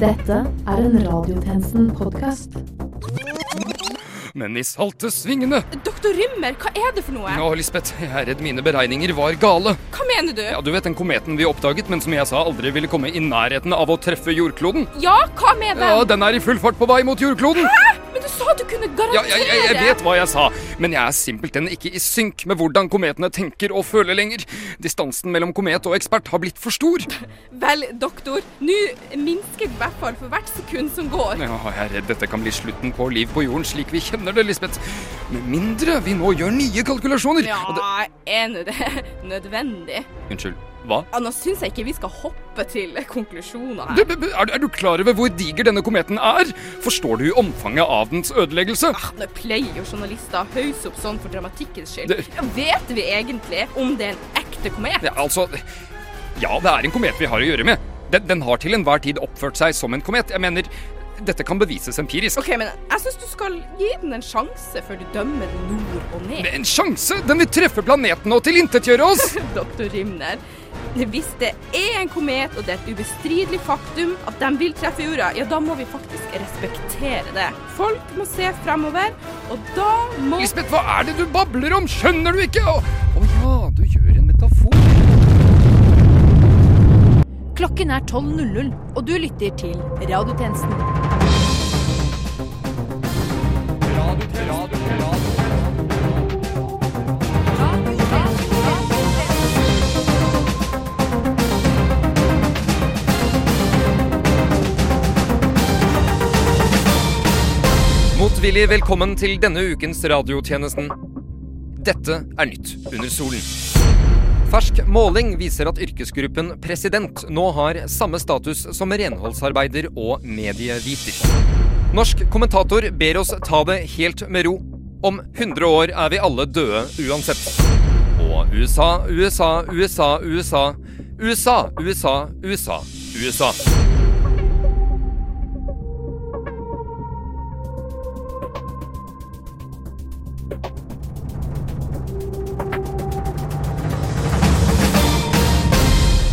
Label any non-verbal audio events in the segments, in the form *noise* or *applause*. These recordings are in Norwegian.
Dette er en Radiotjenesten-podkast. Men i salte svingene Doktor Rymmer, hva er det for noe? Å, Lisbeth, jeg er redd mine beregninger var gale. Hva mener du? Ja, Du vet den kometen vi oppdaget, men som jeg sa aldri ville komme i nærheten av å treffe jordkloden? Ja, hva med den? Ja, Den er i full fart på vei mot jordkloden! Du sa du kunne Ja, garantere jeg, jeg, jeg vet hva jeg sa, men jeg er simpelthen ikke i synk med hvordan kometene tenker og føler lenger. Distansen mellom komet og ekspert har blitt for stor. *laughs* Vel, doktor, nå minsker i hvert fall for hvert sekund som går. Ja, jeg er redd dette kan bli slutten på liv på jorden slik vi kjenner det, Lisbeth. Med mindre vi nå gjør nye kalkulasjoner. Ja, det... er nå det nødvendig? Unnskyld, hva? Ja, nå syns jeg ikke vi skal hoppe til konklusjoner her. er, du- er du klar over hvor diger denne kometen er? Forstår du omfanget av dens ødeleggelse? Ah, Nå pleier jo journalister å hausse opp sånn for dramatikkens skyld. Det- Ja, vet vi egentlig om det er en ekte komet? Ja, altså Ja, det er en komet vi har å gjøre med. Den, den har til enhver tid oppført seg som en komet. Jeg mener, dette kan bevises empirisk. Ok, men jeg syns du skal gi den en sjanse før du dømmer den nord og ned. En sjanse! Den vil treffe planeten og tilintetgjøre oss! *laughs* Doktor Rymner. Hvis det er en komet, og det er et ubestridelig faktum at de vil treffe jorda, ja, da må vi faktisk respektere det. Folk må se fremover, og da må Lisbeth, hva er det du babler om? Skjønner du ikke? Å oh, ja, du gjør en metafor. Klokken er 12.00, og du lytter til Radiotjenesten. Motvillig velkommen til denne ukens radiotjenesten. Dette er nytt under solen. Fersk måling viser at yrkesgruppen president nå har samme status som renholdsarbeider og medieviter. Norsk kommentator ber oss ta det helt med ro. Om 100 år er vi alle døde uansett. Og USA, USA, USA, USA. USA, USA, USA, USA.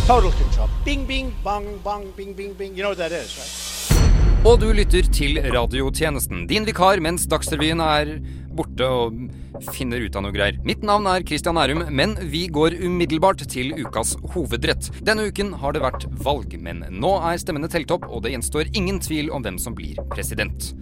Total control. Bing, bing, bong, bong, bing, bing, bing. You know what that is, right? Og du lytter til radiotjenesten. Din vikar mens Dagsrevyen er borte og finner ut av noe greier. Mitt navn er Christian Nærum, men vi går umiddelbart til ukas hovedrett. Denne uken har det vært valg, men nå er stemmene telt opp, og det gjenstår ingen tvil om hvem som blir president.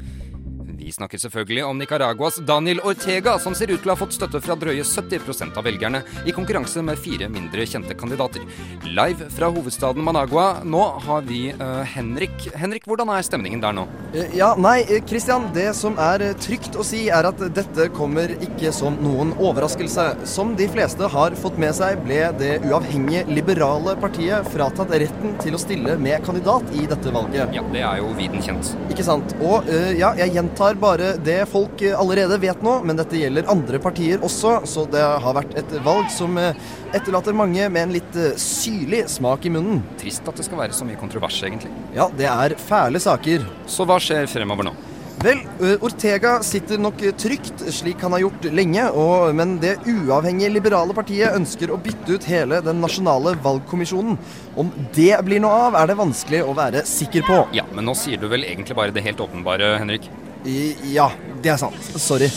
Vi snakker selvfølgelig om Nicaraguas Daniel Ortega, som ser ut til å ha fått støtte fra drøye 70% av velgerne i konkurranse med fire mindre kjente kandidater. Live fra hovedstaden Managua, nå har vi uh, Henrik. Henrik, hvordan er stemningen der nå? Eh, Ja, nei, eh, Christian, det som er trygt å si er at dette kommer ikke som noen overraskelse. Som de fleste har fått med seg, ble det uavhengige liberale partiet fratatt retten til å stille med kandidat i dette valget. Ja, det er jo viden kjent. Ikke sant? Og uh, ja, jeg gjentar bare det folk eh, allerede vet nå, men dette gjelder andre partier også, så det har vært et valg som eh, etterlater mange med en litt eh, syrlig smak i munnen. Trist at det skal være så mye kontrovers, egentlig. Ja, det er fæle saker. Så hva skjer fremover nå? Vel, Ortega sitter nok trygt, slik han har gjort lenge, og, men det uavhengige liberale partiet ønsker å bytte ut hele den nasjonale valgkommisjonen. Om det blir noe av, er det vanskelig å være sikker på. Ja, men nå sier du vel egentlig bare det helt åpenbare, Henrik? Ja, det er sant. Sorry.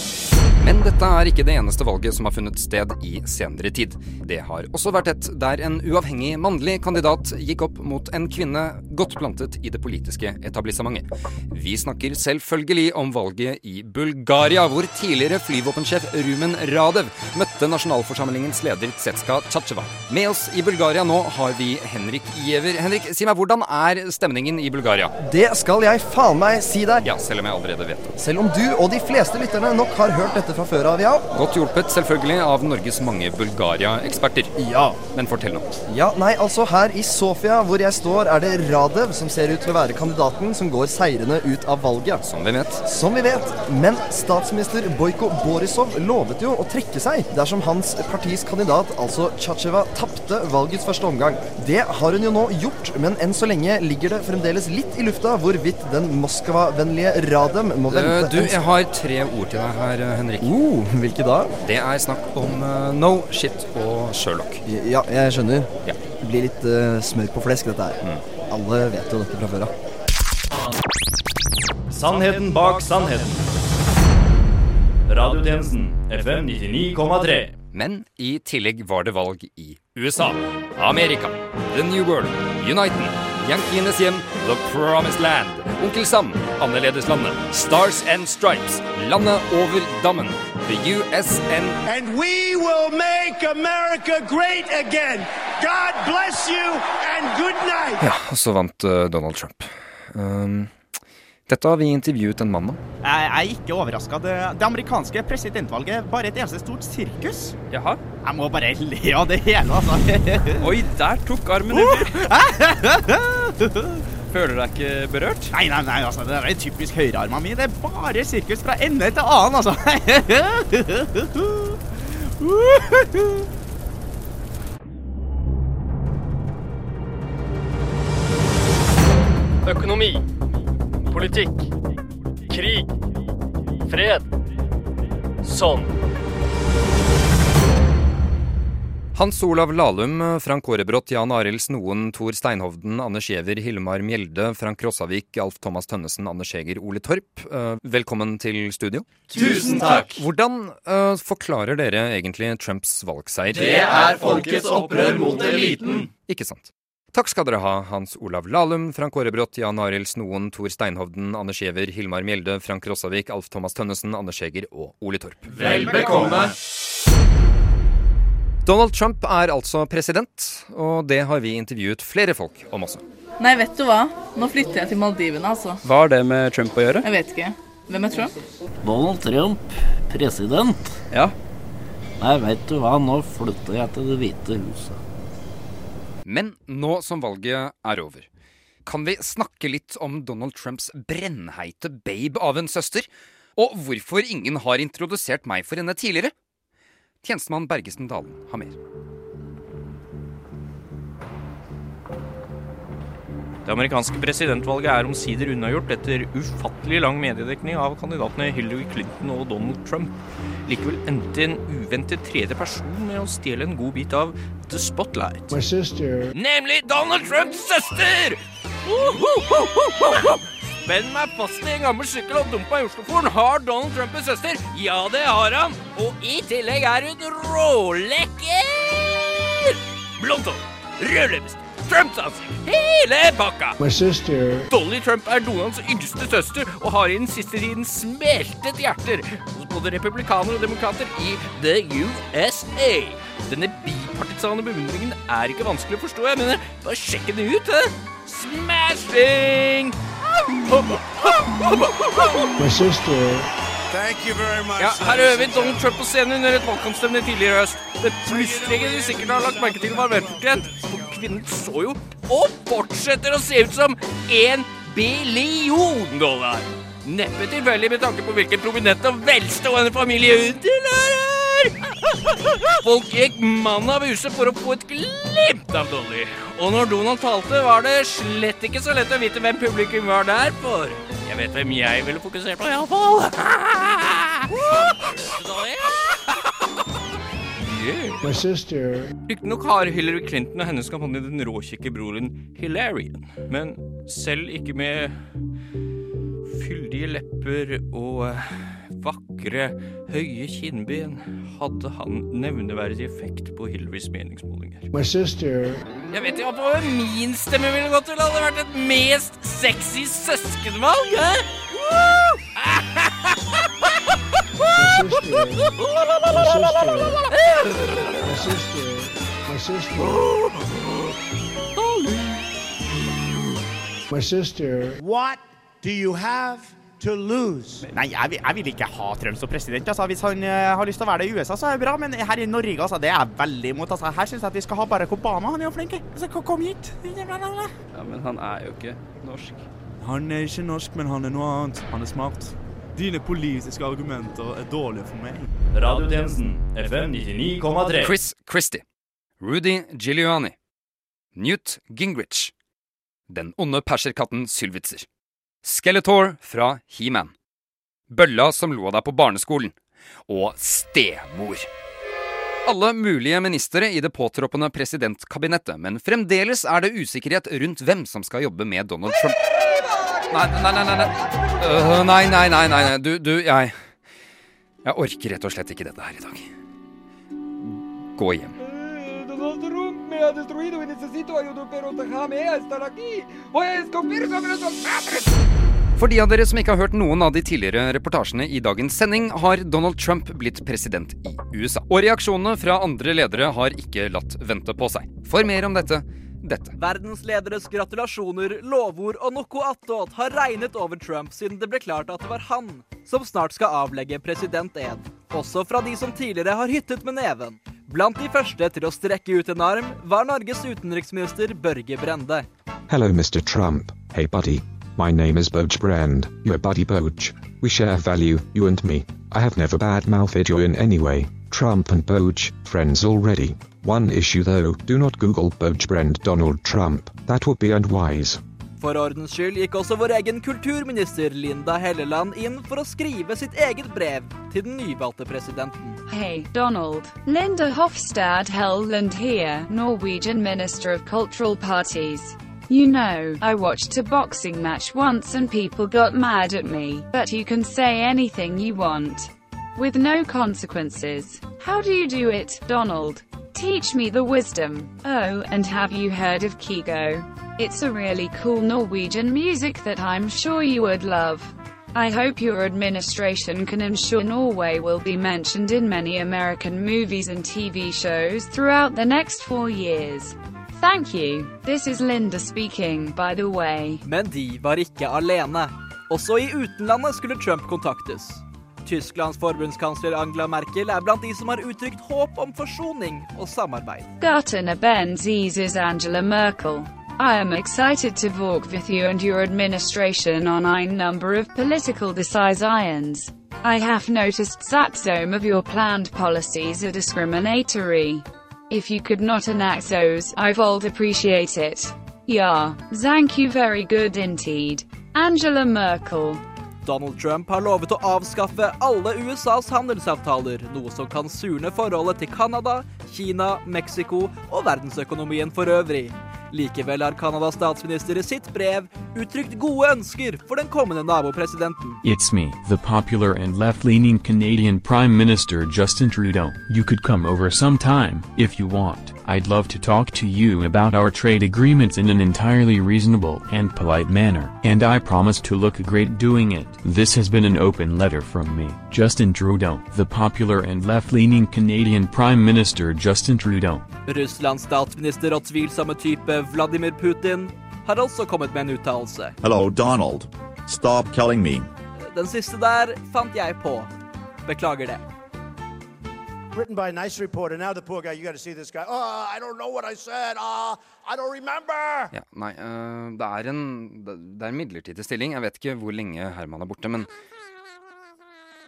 Men dette er ikke det eneste valget som har funnet sted i senere tid. Det har også vært et der en uavhengig mannlig kandidat gikk opp mot en kvinne godt plantet i det politiske etablissementet. Vi snakker selvfølgelig om valget i Bulgaria, hvor tidligere flyvåpensjef Rumen Radev møtte nasjonalforsamlingens leder Tsetska Tsjatsjeva. Med oss i Bulgaria nå har vi Henrik Giæver. Henrik, si meg, hvordan er stemningen i Bulgaria? Det skal jeg faen meg si deg. Ja, selv om jeg allerede vet det. Selv om du og de fleste lytterne nok har hørt dette fra før av, ja. Godt hjulpet selvfølgelig av Norges mange Bulgaria-eksperter. Ja. Men fortell nå. Ja, nei, altså her i Sofia, hvor jeg står, er det Radev som ser ut til å være kandidaten som går seirende ut av valget. Som vi vet. Som vi vet. Men statsminister Bojko Borisov lovet jo å trekke seg dersom hans partis kandidat, altså Tsjatsjeva, tapte valgets første omgang. Det har hun jo nå gjort, men enn så lenge ligger det fremdeles litt i lufta hvorvidt den Moskva-vennlige Radem må Eh, vente du, jeg har tre ord til deg her, eh, Henrik. Uh, hvilke da? Det er snakk om uh, no shit og Sherlock. Ja, jeg skjønner. Ja. Det blir litt uh, smør på flesk, dette her. Alle vet jo dette fra før av. Sannheten bak sannheten. Radiotjenesten FM 99,3. Men i tillegg var det valg i USA, Amerika, The New World, Uniten, Yankeenes hjem, The Promised Land, Onkel Sam, Annerledeslandet, Stars and Stripes, Landet over dammen, The USN And we will make America great again. God bless you and good night. Ja, og så vant uh, Donald Trump. Um, dette har vi intervjuet en mann om. Jeg er ikke overraska. Det, det amerikanske presidentvalget er bare et eneste stort sirkus. Jaha. Jeg må bare le av det hele, altså. Oi, der tok armen ut. *laughs* Føler du deg ikke berørt? Nei, nei, nei, altså, det er typisk høyrearma mi. Det er bare sirkus fra ende til annen, altså. Økonomi. Politikk. Krig. Fred. Sånn. Hans Olav Lahlum, Frank Aarebrot, Jan Arild Snoen, Tor Steinhovden, Anders Giæver, Hilmar Mjelde, Frank Rossavik, Alf Thomas Tønnesen, Anders Heger, Ole Torp. Eh, velkommen til studio. Tusen takk! Hvordan uh, forklarer dere egentlig Trumps valgseier? Det er folkets opprør mot eliten. Ikke sant. Takk skal dere ha, Hans Olav Lahlum, Frank Aarebrot, Jan Arild Snoen, Tor Steinhovden, Anders Giæver, Hilmar Mjelde, Frank Rossavik, Alf Thomas Tønnesen, Anders Heger og Ole Torp. Vel bekomme. Donald Trump er altså president, og det har vi intervjuet flere folk om også. Nei, vet du hva? Nå flytter jeg til Maldivene, altså. Hva har det med Trump å gjøre? Jeg vet ikke. Hvem er Trump? Donald Trump, president. Ja. Nei, vet du hva, nå flytter jeg til Det hvite huset. Men nå som valget er over, kan vi snakke litt om Donald Trumps brennheite babe av en søster? Og hvorfor ingen har introdusert meg for henne tidligere? Tjenestemann Bergesen Dalen har mer. Det amerikanske presidentvalget er omsider unnagjort etter ufattelig lang mediedekning av kandidatene Hillary Clinton og Donald Trump. Likevel endte en uventet tredje person med å stjele en god bit av The Spotlight. My sister. Nemlig Donald Trumps søster! Spenn meg fast i en gammel sykkel og dumpa i Oslofjorden. Har Donald Trump en søster? Ja, det har han. Og i tillegg er hun rålekker! Blondt hår, rød leppestift, Trumps ansikt, hele pakka. Dolly Trump er Donalds yngste søster og har i den siste tiden smeltet hjerter hos både republikanere og demokrater i The USA. Denne bipartisane beundringen er ikke vanskelig å forstå, jeg mener. Bare sjekk den ut, hæ? Smashing! My sister. Ja, her øver Donald Trump på scenen under et valgkampstevne tidligere i høst. Det plystreget du sikkert har lagt merke til var velfortjent. For kvinnen så jo, og fortsetter å se ut som en billion dollar. Neppe tilfeldig med tanke på hvilken prominent og velstående familie hun tilhører. Folk gikk mann av huset for å få et glimt av Dolly. Og når Donald talte, var det slett ikke så lett å vite hvem publikum var der for. Jeg vet hvem jeg ville fokusert på, iallfall. Yeah. Riktignok har Hillary Clinton og hennes kampanje den råkjekke broren Hilarion. Men selv ikke med fyldige lepper og eh, vakre, høye kinnben hadde han nevneverdig effekt på Hillarys meningsmålinger. My sister. Jeg vet ikke hva min stemme ville gått til. Hadde vært et mest sexy søskenvalg, hæ? Woo! My sister. My sister. My sister. My sister. What do you have to lose? Nei, jeg, jeg vil ikke ha Trump som president. Altså. Hvis han uh, har lyst til å være det i USA, så er det bra. Men her i Norge, altså, det er jeg veldig imot. Altså. Her syns jeg at vi skal ha Barack Obama. Han er jo flink. Altså, kom- hit. Ja, men han er jo ikke norsk. Han er ikke norsk, men han er noe annet. Han er smart. Dine politiske argumenter er dårlige for meg. Radiotjenesten FM 99,3. Chris Christie. Rudy Giuliani. Newt Gingrich. Den onde perserkatten Sylwitzer. Skeletor fra He-Man. Bølla som av deg på barneskolen. Og stemor. Alle mulige ministre i det påtroppende presidentkabinettet, men fremdeles er det usikkerhet rundt hvem som skal jobbe med Donald Trump. Nei, nei, nei, nei. Øh, nei, nei, nei, nei, nei. Du, du, jeg Jeg orker rett og slett ikke dette her i dag. Gå hjem. Donald Trump me ha destruido y necesito ayuda, pero déjame estar aquí. Voy a escupir sobre sus madres. For de av dere som ikke har hørt noen av de tidligere reportasjene i dagens sending, har Donald Trump blitt president i USA. Og reaksjonene fra andre ledere har ikke latt vente på seg. For mer om dette dette. Verdenslederes gratulasjoner, lovord og noe attåt har regnet over Trump siden det ble klart at det var han som snart skal avlegge presidented. Også fra de som tidligere har hyttet med neven. Blant de første til å strekke ut en arm var Norges utenriksminister Børge Brende. Hello, Mr. Trump. Hey, buddy. My name is Boge Brand, your buddy Boge. We share value, you and me. I have never bad-mouthed you in any way. Trump and Boge, friends already. One issue though, do not Google Boge Brand Donald Trump. That would be unwise. For ordens skyld gikk også vår egen kulturminister Linda Helleland inn for å skrive sitt eget brev til den nyvalgte presidenten. Hey, Donald. Linda Hofstad Helland here, Norwegian Minister of Cultural Parties. You know, I watched a boxing match once and people got mad at me, but you can say anything you want. With no consequences. How do you do it, Donald? Teach me the wisdom. Oh, and have you heard of Kigo? It's a really cool Norwegian music that I'm sure you would love. I hope your administration can ensure Norway will be mentioned in many American movies and TV shows throughout the next four years. Thank you. This is Linda speaking, by the way. Men de var ikke alene. Også i utenlandet skulle Trump kontaktes. Tysklands forbundskansler Angela Merkel er blant de som har uttrykt håp om forsoning og samarbeid. Gartner Benzes Angela Merkel. I am excited to work with you and your administration on a number of political decisions. I have noticed that some of your planned policies are discriminatory. If you could not enact those, I would appreciate it. Yeah, thank you very good indeed. Angela Merkel. Donald Trump har lovet å avskaffe alle USAs handelsavtaler, noe som kan surne forholdet til Canada, Kina, Mexico og verdensøkonomien for øvrig. Likevel har Canadas statsminister i sitt brev uttrykt gode ønsker for den kommende nabopresidenten. It's me, the popular and left-leaning Canadian Prime Minister Justin Trudeau. You could come over sometime, if you want. I'd love to talk to you about our trade agreements in an entirely reasonable and polite manner, and I promise to look great doing it. This has been an open letter from me, Justin Trudeau, the popular and left-leaning Canadian Prime Minister Justin Trudeau. Russlands statsminister og tvilsomme type Vladimir Putin har også kommet med en uttalelse. Hello, Donald. Stop killing me. Den siste der fant jeg på. Beklager det. Written by a nice reporter. Now the poor guy, you got to see this guy. Oh, I don't know what I said. Ah, I don't remember. Ja, nei, uh, det er en det er en midlertidig stilling. Jeg vet ikke hvor lenge Herman er borte, men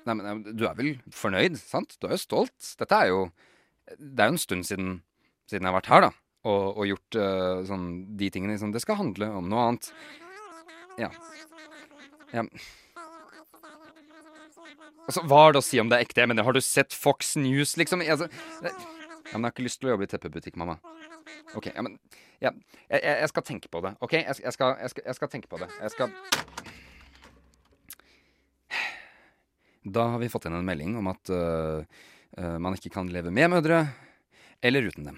Nei, men øh, du er vel fornøyd, sant? Du er jo stolt. Dette er jo Det er jo en stund siden, siden jeg har vært her, da. Og, og gjort uh, sånn de tingene liksom Det skal handle om noe annet. Ja. ja. Altså, hva har det å si om det er ekte? Jeg mener, har du sett Fox News, liksom? Altså, jeg, men jeg har ikke lyst til å jobbe i teppebutikk, mamma. OK, ja, men ja, jeg, jeg, jeg skal tenke på det. OK? Jeg, jeg, skal, jeg, skal, jeg skal tenke på det. Jeg skal Da har vi fått inn en melding om at øh, øh, man ikke kan leve med mødre eller uten dem.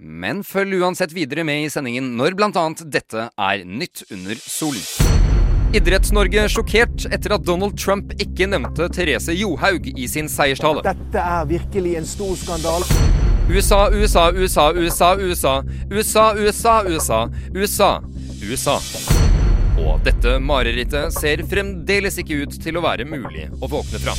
Men følg uansett videre med i sendingen når blant annet dette er Nytt under solen. Idretts-Norge sjokkert etter at Donald Trump ikke nevnte Therese Johaug i sin seierstale. Dette er virkelig en stor skandal. USA, USA, USA, USA, USA. USA, USA, USA, USA. USA. Og dette marerittet ser fremdeles ikke ut til å være mulig å våkne fra.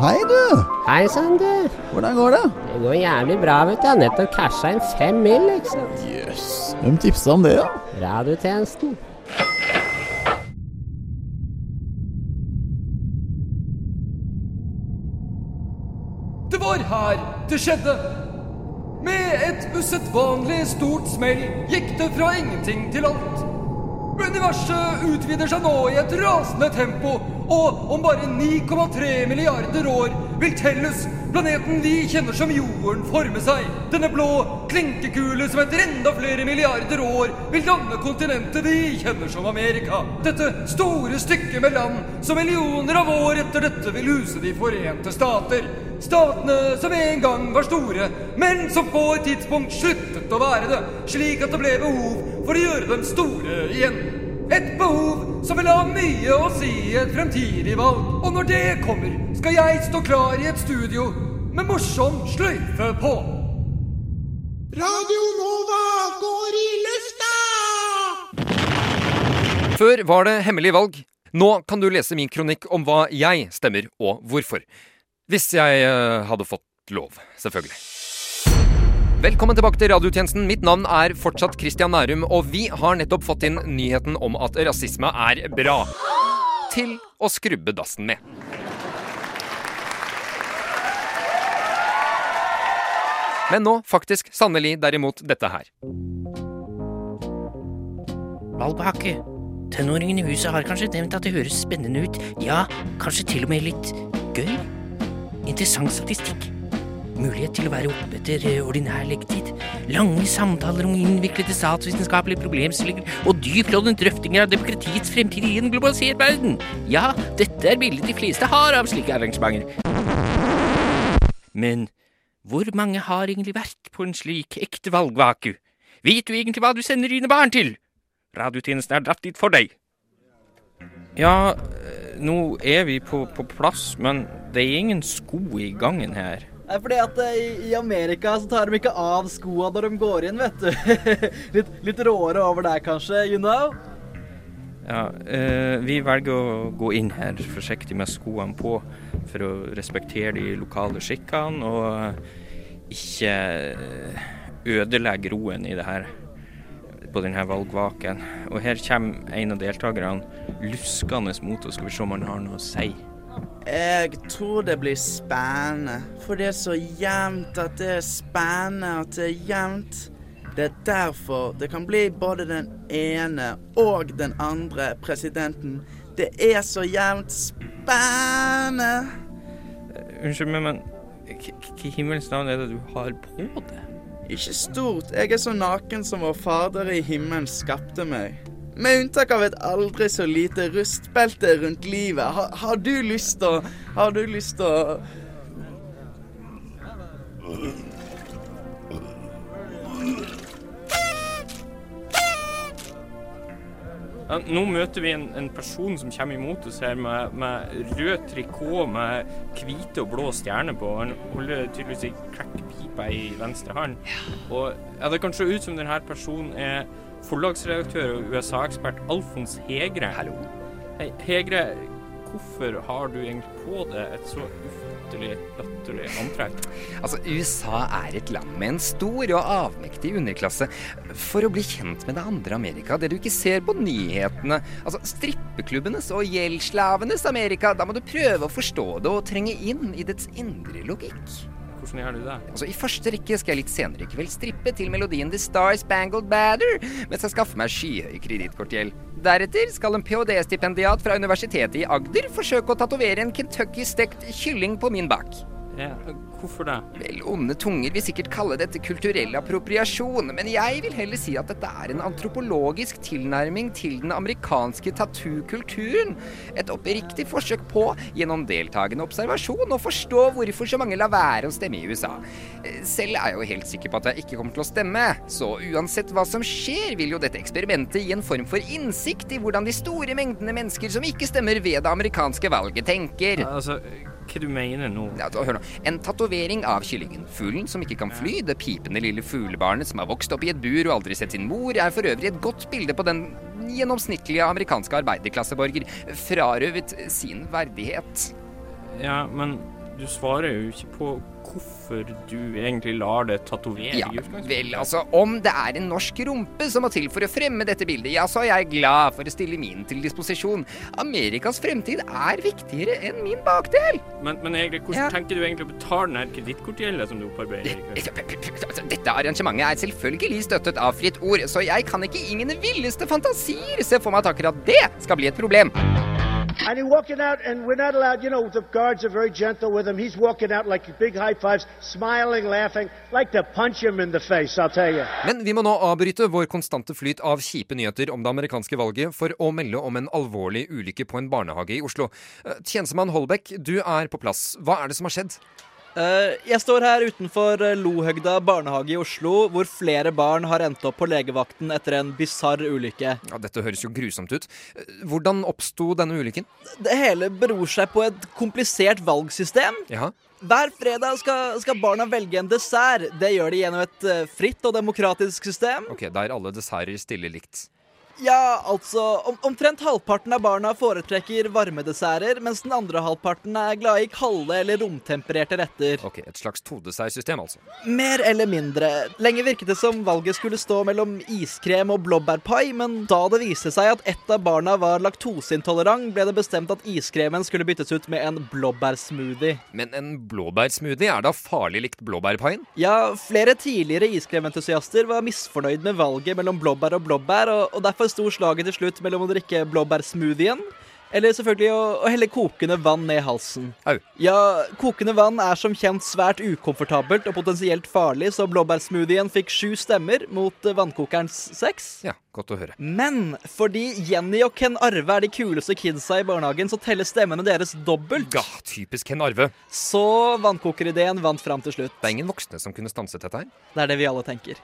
Hei, du. Hei sann, du. Hvordan går det? Det går jævlig bra, vet du. Jeg har nettopp casha inn fem mil, ikke sant. Jøss. Hvem tipsa om det, da? Radiotjenesten. Det var her det skjedde. Med et usedvanlig stort smell gikk det fra ingenting til alt. Universet utvider seg nå i et rasende tempo, og om bare 9,3 milliarder år vil Tellus, planeten vi kjenner som Jorden, forme seg. Denne blå klinkekule som etter enda flere milliarder år vil danne kontinentet vi kjenner som Amerika. Dette store stykket med land som millioner av år etter dette vil huse De forente stater. Statene som en gang var store, men som på et tidspunkt sluttet å være det, slik at det ble behov for å gjøre dem store igjen. Et behov som vil ha mye å si i et fremtidig valg. Og når det kommer, skal jeg stå klar i et studio med morsom sløyfe på. Radio Nova går i lufta! Før var det hemmelig valg. Nå kan du lese min kronikk om hva jeg stemmer, og hvorfor. Hvis jeg eh, hadde fått lov, selvfølgelig. Velkommen tilbake til radiotjenesten. Mitt navn er fortsatt Christian Nærum, og vi har nettopp fått inn nyheten om at rasisme er bra. Til å skrubbe dassen med. Men nå faktisk sannelig derimot dette her. Valpehakke. Tenåringen i huset har kanskje nevnt at det høres spennende ut. Ja, kanskje til og med litt gøy. Interessant statistikk. Mulighet til å være oppe etter eh, ordinær leggetid. Lange samtaler om innviklede statsvitenskapelige problemstillinger og dyptgående drøftinger av demokratiets fremtid i en globalisert verden. Ja, dette er bildet de fleste har av slike arrangementer. Men hvor mange har egentlig vært på en slik ekte valgvaku? Vet du egentlig hva du sender dine barn til? Radiotjenesten er dratt dit for deg. Ja, eh, nå er vi på, på plass, men det er ingen sko i gangen her. Er fordi at eh, i, i Amerika så tar de ikke av skoa når de går inn, vet du. *laughs* litt, litt råere over der, kanskje, you know? Ja, eh, vi velger å gå inn her forsiktig med skoene på for å respektere de lokale skikkene og ikke ødelegge roen i det her på denne valgvaken. Og her kommer en av deltakerne luskende mot oss. Skal vi se om han har noe å si. Jeg tror det blir spennende. For det er så jevnt at det er spennende at det er jevnt. Det er derfor det kan bli både den ene og den andre presidenten. Det er så jevnt spennende. Unnskyld meg, men hva i himmelens navn er det du har på deg? Ikke stort. Jeg er så naken som vår Fader i himmelen skapte meg. Med unntak av et aldri så lite rustbelte rundt livet. Har, har du lyst til å Har du lyst til å Ja, nå møter vi en, en person som kommer imot oss her med, med rød trikot med hvite og blå stjerner på. Han holder tydeligvis ei crackpipe i venstre hånd. Og ja, Det kan se ut som denne personen er forlagsredaktør og USA-ekspert Alfons Hegre. Hallo. Hei, Hegre, hvorfor har du egentlig på deg et så ufattelig latterlig antrekk? Altså, USA er et land med en stor og avmektig underklasse. For å bli kjent med det andre Amerika, det du ikke ser på nyhetene, altså strippeklubbenes og gjeldsslavenes Amerika, da må du prøve å forstå det og trenge inn i dets indre logikk. Hvordan gjør du det? Altså, I første rekke skal jeg litt senere i kveld strippe til melodien The Star Spangled Banner mens jeg skaffer meg skyhøy kredittkortgjeld. Deretter skal en ph.d.-stipendiat fra Universitetet i Agder forsøke å tatovere en Kentucky-stekt kylling på min bak. Ja, hvorfor det? Vel, onde tunger vil sikkert kalle dette kulturell appropriasjon, men jeg vil heller si at dette er en antropologisk tilnærming til den amerikanske tattoo-kulturen. Et oppriktig forsøk på, gjennom deltakende observasjon, å forstå hvorfor så mange lar være å stemme i USA. Selv er jeg jo helt sikker på at jeg ikke kommer til å stemme, så uansett hva som skjer, vil jo dette eksperimentet gi en form for innsikt i hvordan de store mengdene mennesker som ikke stemmer ved det amerikanske valget, tenker. Altså, hva du mener nå? Ja, hør nå. En tatovering av kyllingen. Fuglen som ikke kan fly, det pipende lille fuglebarnet som har vokst opp i et bur og aldri sett sin mor, er for øvrig et godt bilde på den gjennomsnittlige amerikanske arbeiderklasseborger frarøvet sin verdighet. Ja, men du svarer jo ikke på hvorfor du egentlig lar det tatovere Ja, vel, altså, om det er en norsk rumpe som må til for å fremme dette bildet, ja, så er jeg glad for å stille min til disposisjon. Amerikas fremtid er viktigere enn min bakdel. Men, men egentlig, hvordan tenker du egentlig å betale den kredittkortgjelda som du opparbeider? i kveld? Altså, dette arrangementet er selvfølgelig støttet av Fritt Ord, så jeg kan ikke i mine villeste fantasier se for meg at akkurat det skal bli et problem. And he's walking out, and we're not allowed, you know, the guards are very gentle with him. He's walking out like big high fives, smiling, laughing, like to punch him in the face, I'll tell you. Men vi må nå avbryte vår konstante flyt av kjipe nyheter om det amerikanske valget for å melde om en alvorlig ulykke på en barnehage i Oslo. Eh, Tjenestemann Holbæk, du er på plass. Hva er det som har skjedd? Eh, jeg står her utenfor eh, Lohøgda barnehage i Oslo, hvor flere barn har endt opp på legevakten etter en bisarr ulykke. Ja, Dette høres jo grusomt ut. Eh, Hvordan oppsto denne ulykken? Det hele beror seg på et komplisert valgsystem. Ja. Hver fredag skal, skal barna velge en dessert. Det gjør de gjennom et fritt og demokratisk system. Ok, Der alle desserter stiller likt. Ja, altså om, Omtrent halvparten av barna foretrekker varme desserter, mens den andre halvparten er glad i kalde eller romtempererte retter. Ok, Et slags todessertsystem, altså. Mer eller mindre. Lenge virket det som valget skulle stå mellom iskrem og blåbærpai, men da det viste seg at ett av barna var laktoseintolerant, ble det bestemt at iskremen skulle byttes ut med en blåbærsmoothie. Men en blåbærsmoothie er da farlig likt blåbærpaien? Ja, flere tidligere iskrementusiaster var misfornøyd med valget mellom blåbær og blåbær, og, og derfor sto slaget til slutt mellom å drikke blåbærsmoothien eller selvfølgelig å, å helle kokende vann ned halsen. Au. Ja, kokende vann er som kjent svært ukomfortabelt og potensielt farlig, så blåbærsmoothien fikk sju stemmer mot vannkokerens seks. Ja, godt å høre. Men fordi Jenny og Ken Arve er de kuleste kidsa i barnehagen, så teller stemmene deres dobbelt. Ja, typisk Ken Arve. Så vannkokerideen vant fram til slutt. Det er ingen voksne som kunne stanset dette her. Det er det vi alle tenker.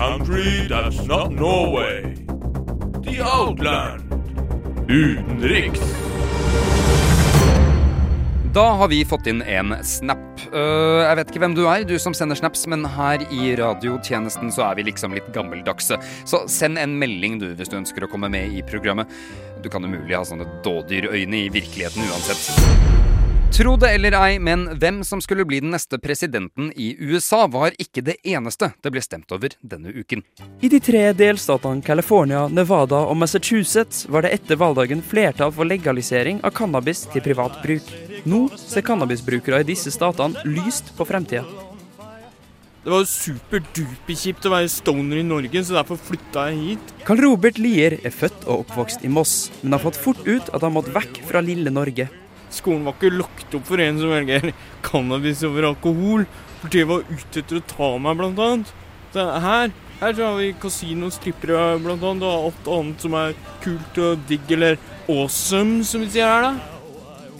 Country that's not Norway. The Outland. Utenriks. Da har vi fått inn en snap. Uh, jeg vet ikke hvem du er, du som sender snaps, men her i radiotjenesten så er vi liksom litt gammeldagse. Så send en melding du hvis du ønsker å komme med i programmet. Du kan umulig ha sånne dådyrøyne i virkeligheten uansett. Tro det eller ei, men hvem som skulle bli den neste presidenten i USA, var ikke det eneste det ble stemt over denne uken. I de tre delstatene California, Nevada og Massachusetts var det etter valgdagen flertall for legalisering av cannabis til privat bruk. Nå ser cannabisbrukere i disse statene lyst på fremtida. Det var superduperkjipt å være stoner i Norge, så derfor flytta jeg hit. Carl Robert Lier er født og oppvokst i Moss, men har fått fort ut at han måtte vekk fra lille Norge. Skolen var ikke lagt opp for en som velger cannabis over alkohol. De var ute etter å ta meg, blant annet. Så her, her så har vi kasino, strippere, blant annet, og alt annet som er kult og digg, eller awesome, som vi sier her, da.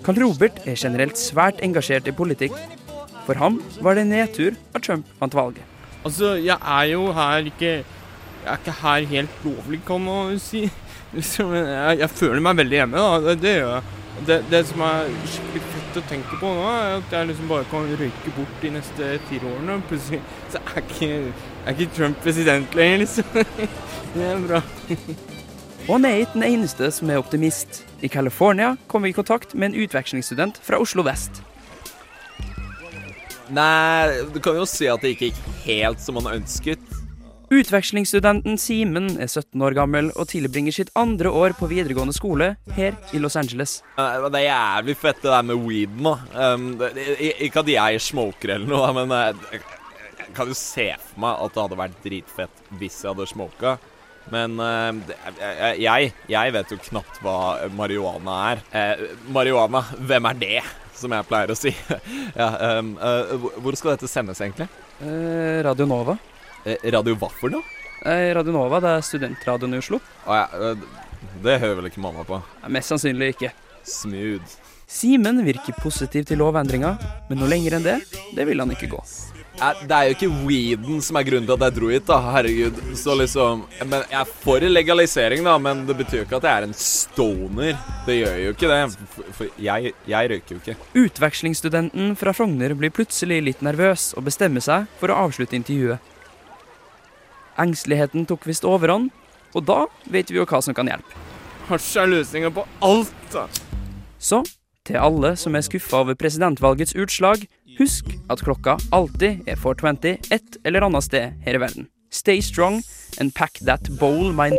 Carl Robert er generelt svært engasjert i politikk. For ham var det nedtur at Trump vant valget. Altså, jeg er jo her ikke Jeg er ikke her helt lovlig, kan man si. *laughs* Jeg, jeg føler meg veldig hjemme, da. Det, det gjør jeg. Det, det som er skikkelig fett å tenke på nå, er at jeg liksom bare kan røyke bort de neste fire årene. Plutselig så er ikke, er ikke Trump president lenger, liksom. *laughs* Det er bra. Og han er ikke den eneste som er optimist. I California kom vi i kontakt med en utvekslingsstudent fra Oslo vest. Nei, du kan jo si at det ikke gikk helt som han ønsket. Utvekslingsstudenten Simen er 17 år gammel og tilbringer sitt andre år på videregående skole her i Los Angeles. Eh, Det er jævlig fett det der med weeden, da. Um, det- ikke at jeg smoker eller noe, men eh, jeg, jeg kan jo se for meg at det hadde vært dritfett hvis jeg hadde smoka. Men uh, jeg, jeg, vet jo knapt hva marihuana er. Uh, marihuana, hvem er det? Som jeg pleier å si. *laughs* ja, um, uh, hvor- skal dette sendes, egentlig? Eh, Radio Nova. Eh, radio hva for noe? Eh, Radio Nova det er studentradioen i Oslo. Å ja, eh, det hører vel ikke mamma på? Mest sannsynlig ikke. Smooth. Simen virker positiv til lovendringa, men noe lenger enn det, det vil han ikke gå. Det er jo ikke weeden som er grunnen til at jeg dro hit, da. Herregud. Så liksom Men jeg er for legalisering, da, men det betyr jo ikke at jeg er en stoner. Det gjør jo ikke det. For jeg, jeg røyker jo ikke. Utvekslingsstudenten fra Frogner blir plutselig litt nervøs og bestemmer seg for å avslutte intervjuet. Engsteligheten tok visst overhånd, og da vet vi jo hva som kan hjelpe. Hasj er løsninga på alt, da. Så, til alle som er skuffa over presidentvalgets utslag, husk at klokka alltid er 420 et eller annet sted her i verden. Stay strong and pack that bowl, my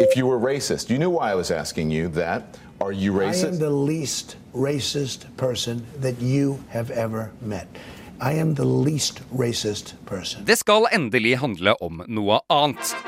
If you were racist, you knew why I was asking you that. Are you I am racist? the least racist person that you have ever met. Det skal endelig handle om noe annet.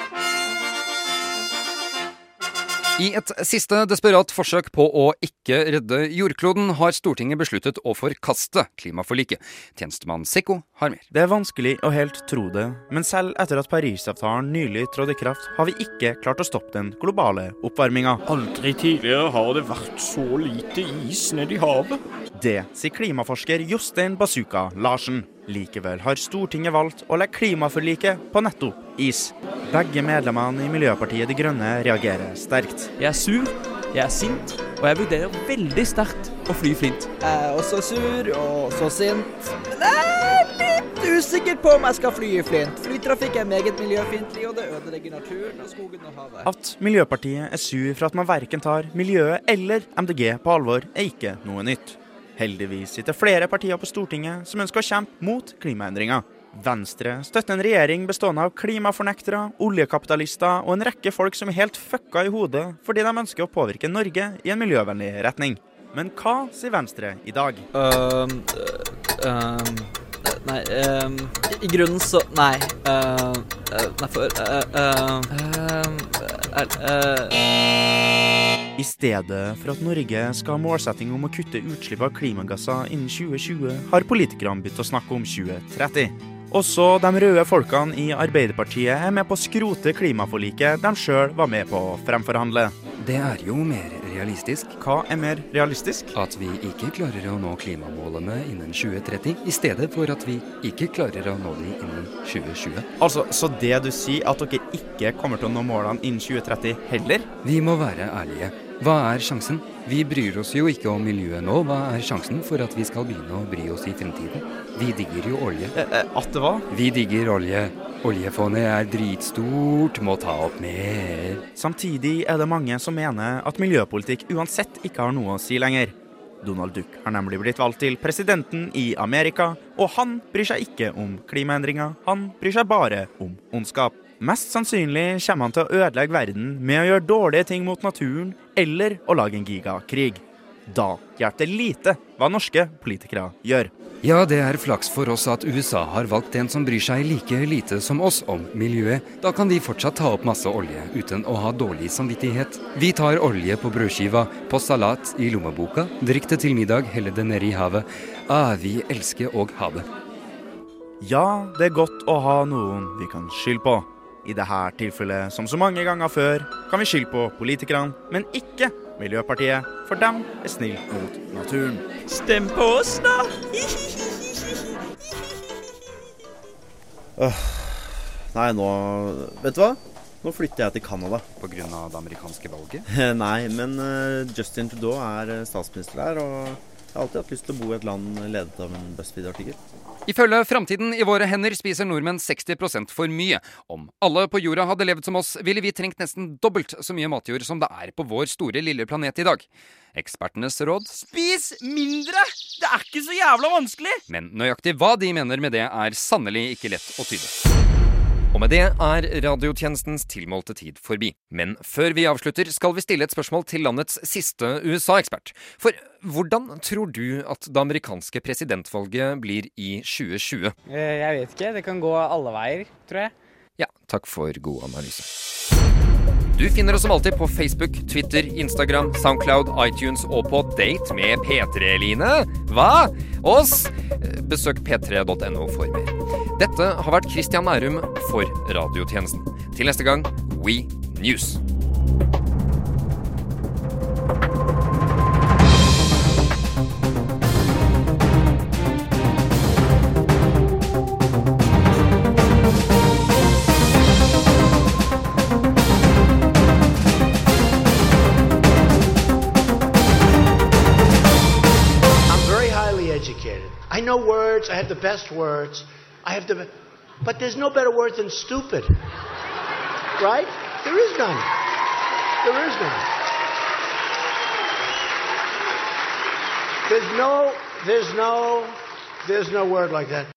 I et siste desperat forsøk på å ikke redde jordkloden, har Stortinget besluttet å forkaste klimaforliket. Tjenestemann Sekko har mer. Det er vanskelig å helt tro det, men selv etter at Parisavtalen nylig trådte i kraft, har vi ikke klart å stoppe den globale oppvarminga. Aldri tidligere har det vært så lite is nedi havet. Det sier klimaforsker Jostein Bazooka Larsen. Likevel har Stortinget valgt å legge klimaforliket på nettopp is. Begge medlemmene i Miljøpartiet De Grønne reagerer sterkt. Jeg er sur, jeg er sint, og jeg vurderer veldig sterkt å fly flint. Jeg er også sur og så sint. Men jeg er litt usikker på om jeg skal fly i Flint. Flytrafikk er meget miljøfiendtlig, og det ødelegger naturen og skogen og havet. At Miljøpartiet er sur for at man verken tar miljøet eller MDG på alvor, er ikke noe nytt. Heldigvis sitter flere partier på Stortinget som ønsker å kjempe mot klimaendringer. Venstre støtter en regjering bestående av klimafornektere, oljekapitalister og en rekke folk som er helt fucka i hodet fordi de ønsker å påvirke Norge i en miljøvennlig retning. Men hva sier Venstre i dag? Øh, øhm, Nei, øhm, i- grunnen så Nei. Uh, øh, nei, for øh, uh, uh, øh, øh, I stedet for at Norge skal ha målsetting om å kutte utslipp av klimagasser innen 2020, har politikerne begynt å snakke om 2030. Også de røde folkene i Arbeiderpartiet er med på å skrote klimaforliket de sjøl var med på å fremforhandle. Det er jo mer realistisk. Hva er mer realistisk? At vi ikke klarer å nå klimamålene innen 2030, i stedet for at vi ikke klarer å nå de innen 2020. Altså, Så det du sier, at dere ikke kommer til å nå målene innen 2030 heller? Vi må være ærlige. Hva er sjansen? Vi bryr oss jo ikke om miljøet nå. Hva er sjansen for at vi skal begynne å bry oss i fremtiden? Vi digger jo olje. at det hva? Vi digger olje. Oljefondet er dritstort, må ta opp mer. Samtidig er det mange som mener at miljøpolitikk uansett ikke har noe å si lenger. Donald Duck har nemlig blitt valgt til presidenten i Amerika, og han bryr seg ikke om klimaendringer, han bryr seg bare om ondskap. Mest sannsynlig kommer han til å ødelegge verden med å gjøre dårlige ting mot naturen, eller å lage en gigakrig. Da hjelper det lite hva norske politikere gjør. Ja, det er flaks for oss at USA har valgt en som bryr seg like lite som oss om miljøet. Da kan de fortsatt ta opp masse olje uten å ha dårlig samvittighet. Vi tar olje på brødskiva, på salat, i lommeboka, drikk det til middag, helle det ned i havet. Ah, vi elsker òg havet. Ja, det er godt å ha noen vi kan skylde på. I dette tilfellet, som så mange ganger før, kan vi skylde på politikerne, men ikke Miljøpartiet, for dem er snill mot naturen. Stem på oss, da! Nei, nå Vet du hva? Nå flytter jeg til Canada. Pga. det amerikanske valget? *laughs* Nei, men eh, Justin Trudeau er eh, statsminister der, og jeg har alltid hatt lyst til å bo i et land ledet av en BuzzFeed-artikkel. Ifølge Framtiden i våre hender spiser nordmenn 60% for mye. Om alle på jorda hadde levd som oss, ville vi trengt nesten dobbelt så mye matjord som det er på vår store, lille planet i dag. Ekspertenes råd Spis mindre! Det er ikke så jævla vanskelig! Men nøyaktig hva de mener med det, er sannelig ikke lett å tyde. Og med det er radiotjenestens tilmålte tid forbi. Men før vi avslutter, skal vi stille et spørsmål til landets siste USA-ekspert. For hvordan tror du at det amerikanske presidentvalget blir i 2020? Eh, Jeg vet ikke. Det kan gå alle veier, tror jeg. Ja, takk for god analyse. Du finner oss som alltid på Facebook, Twitter, Instagram, Soundcloud, iTunes og på Date med P3, Line. Hva? Oss? Besøk p3.no for mer. Dette har vært Christian Nærum for Radiotjenesten. Til neste gang, We News. I know words. I have the best words. I have to. But there's no better word than stupid. Right? There is none. There is none. There's no, there's no, there's no word like that.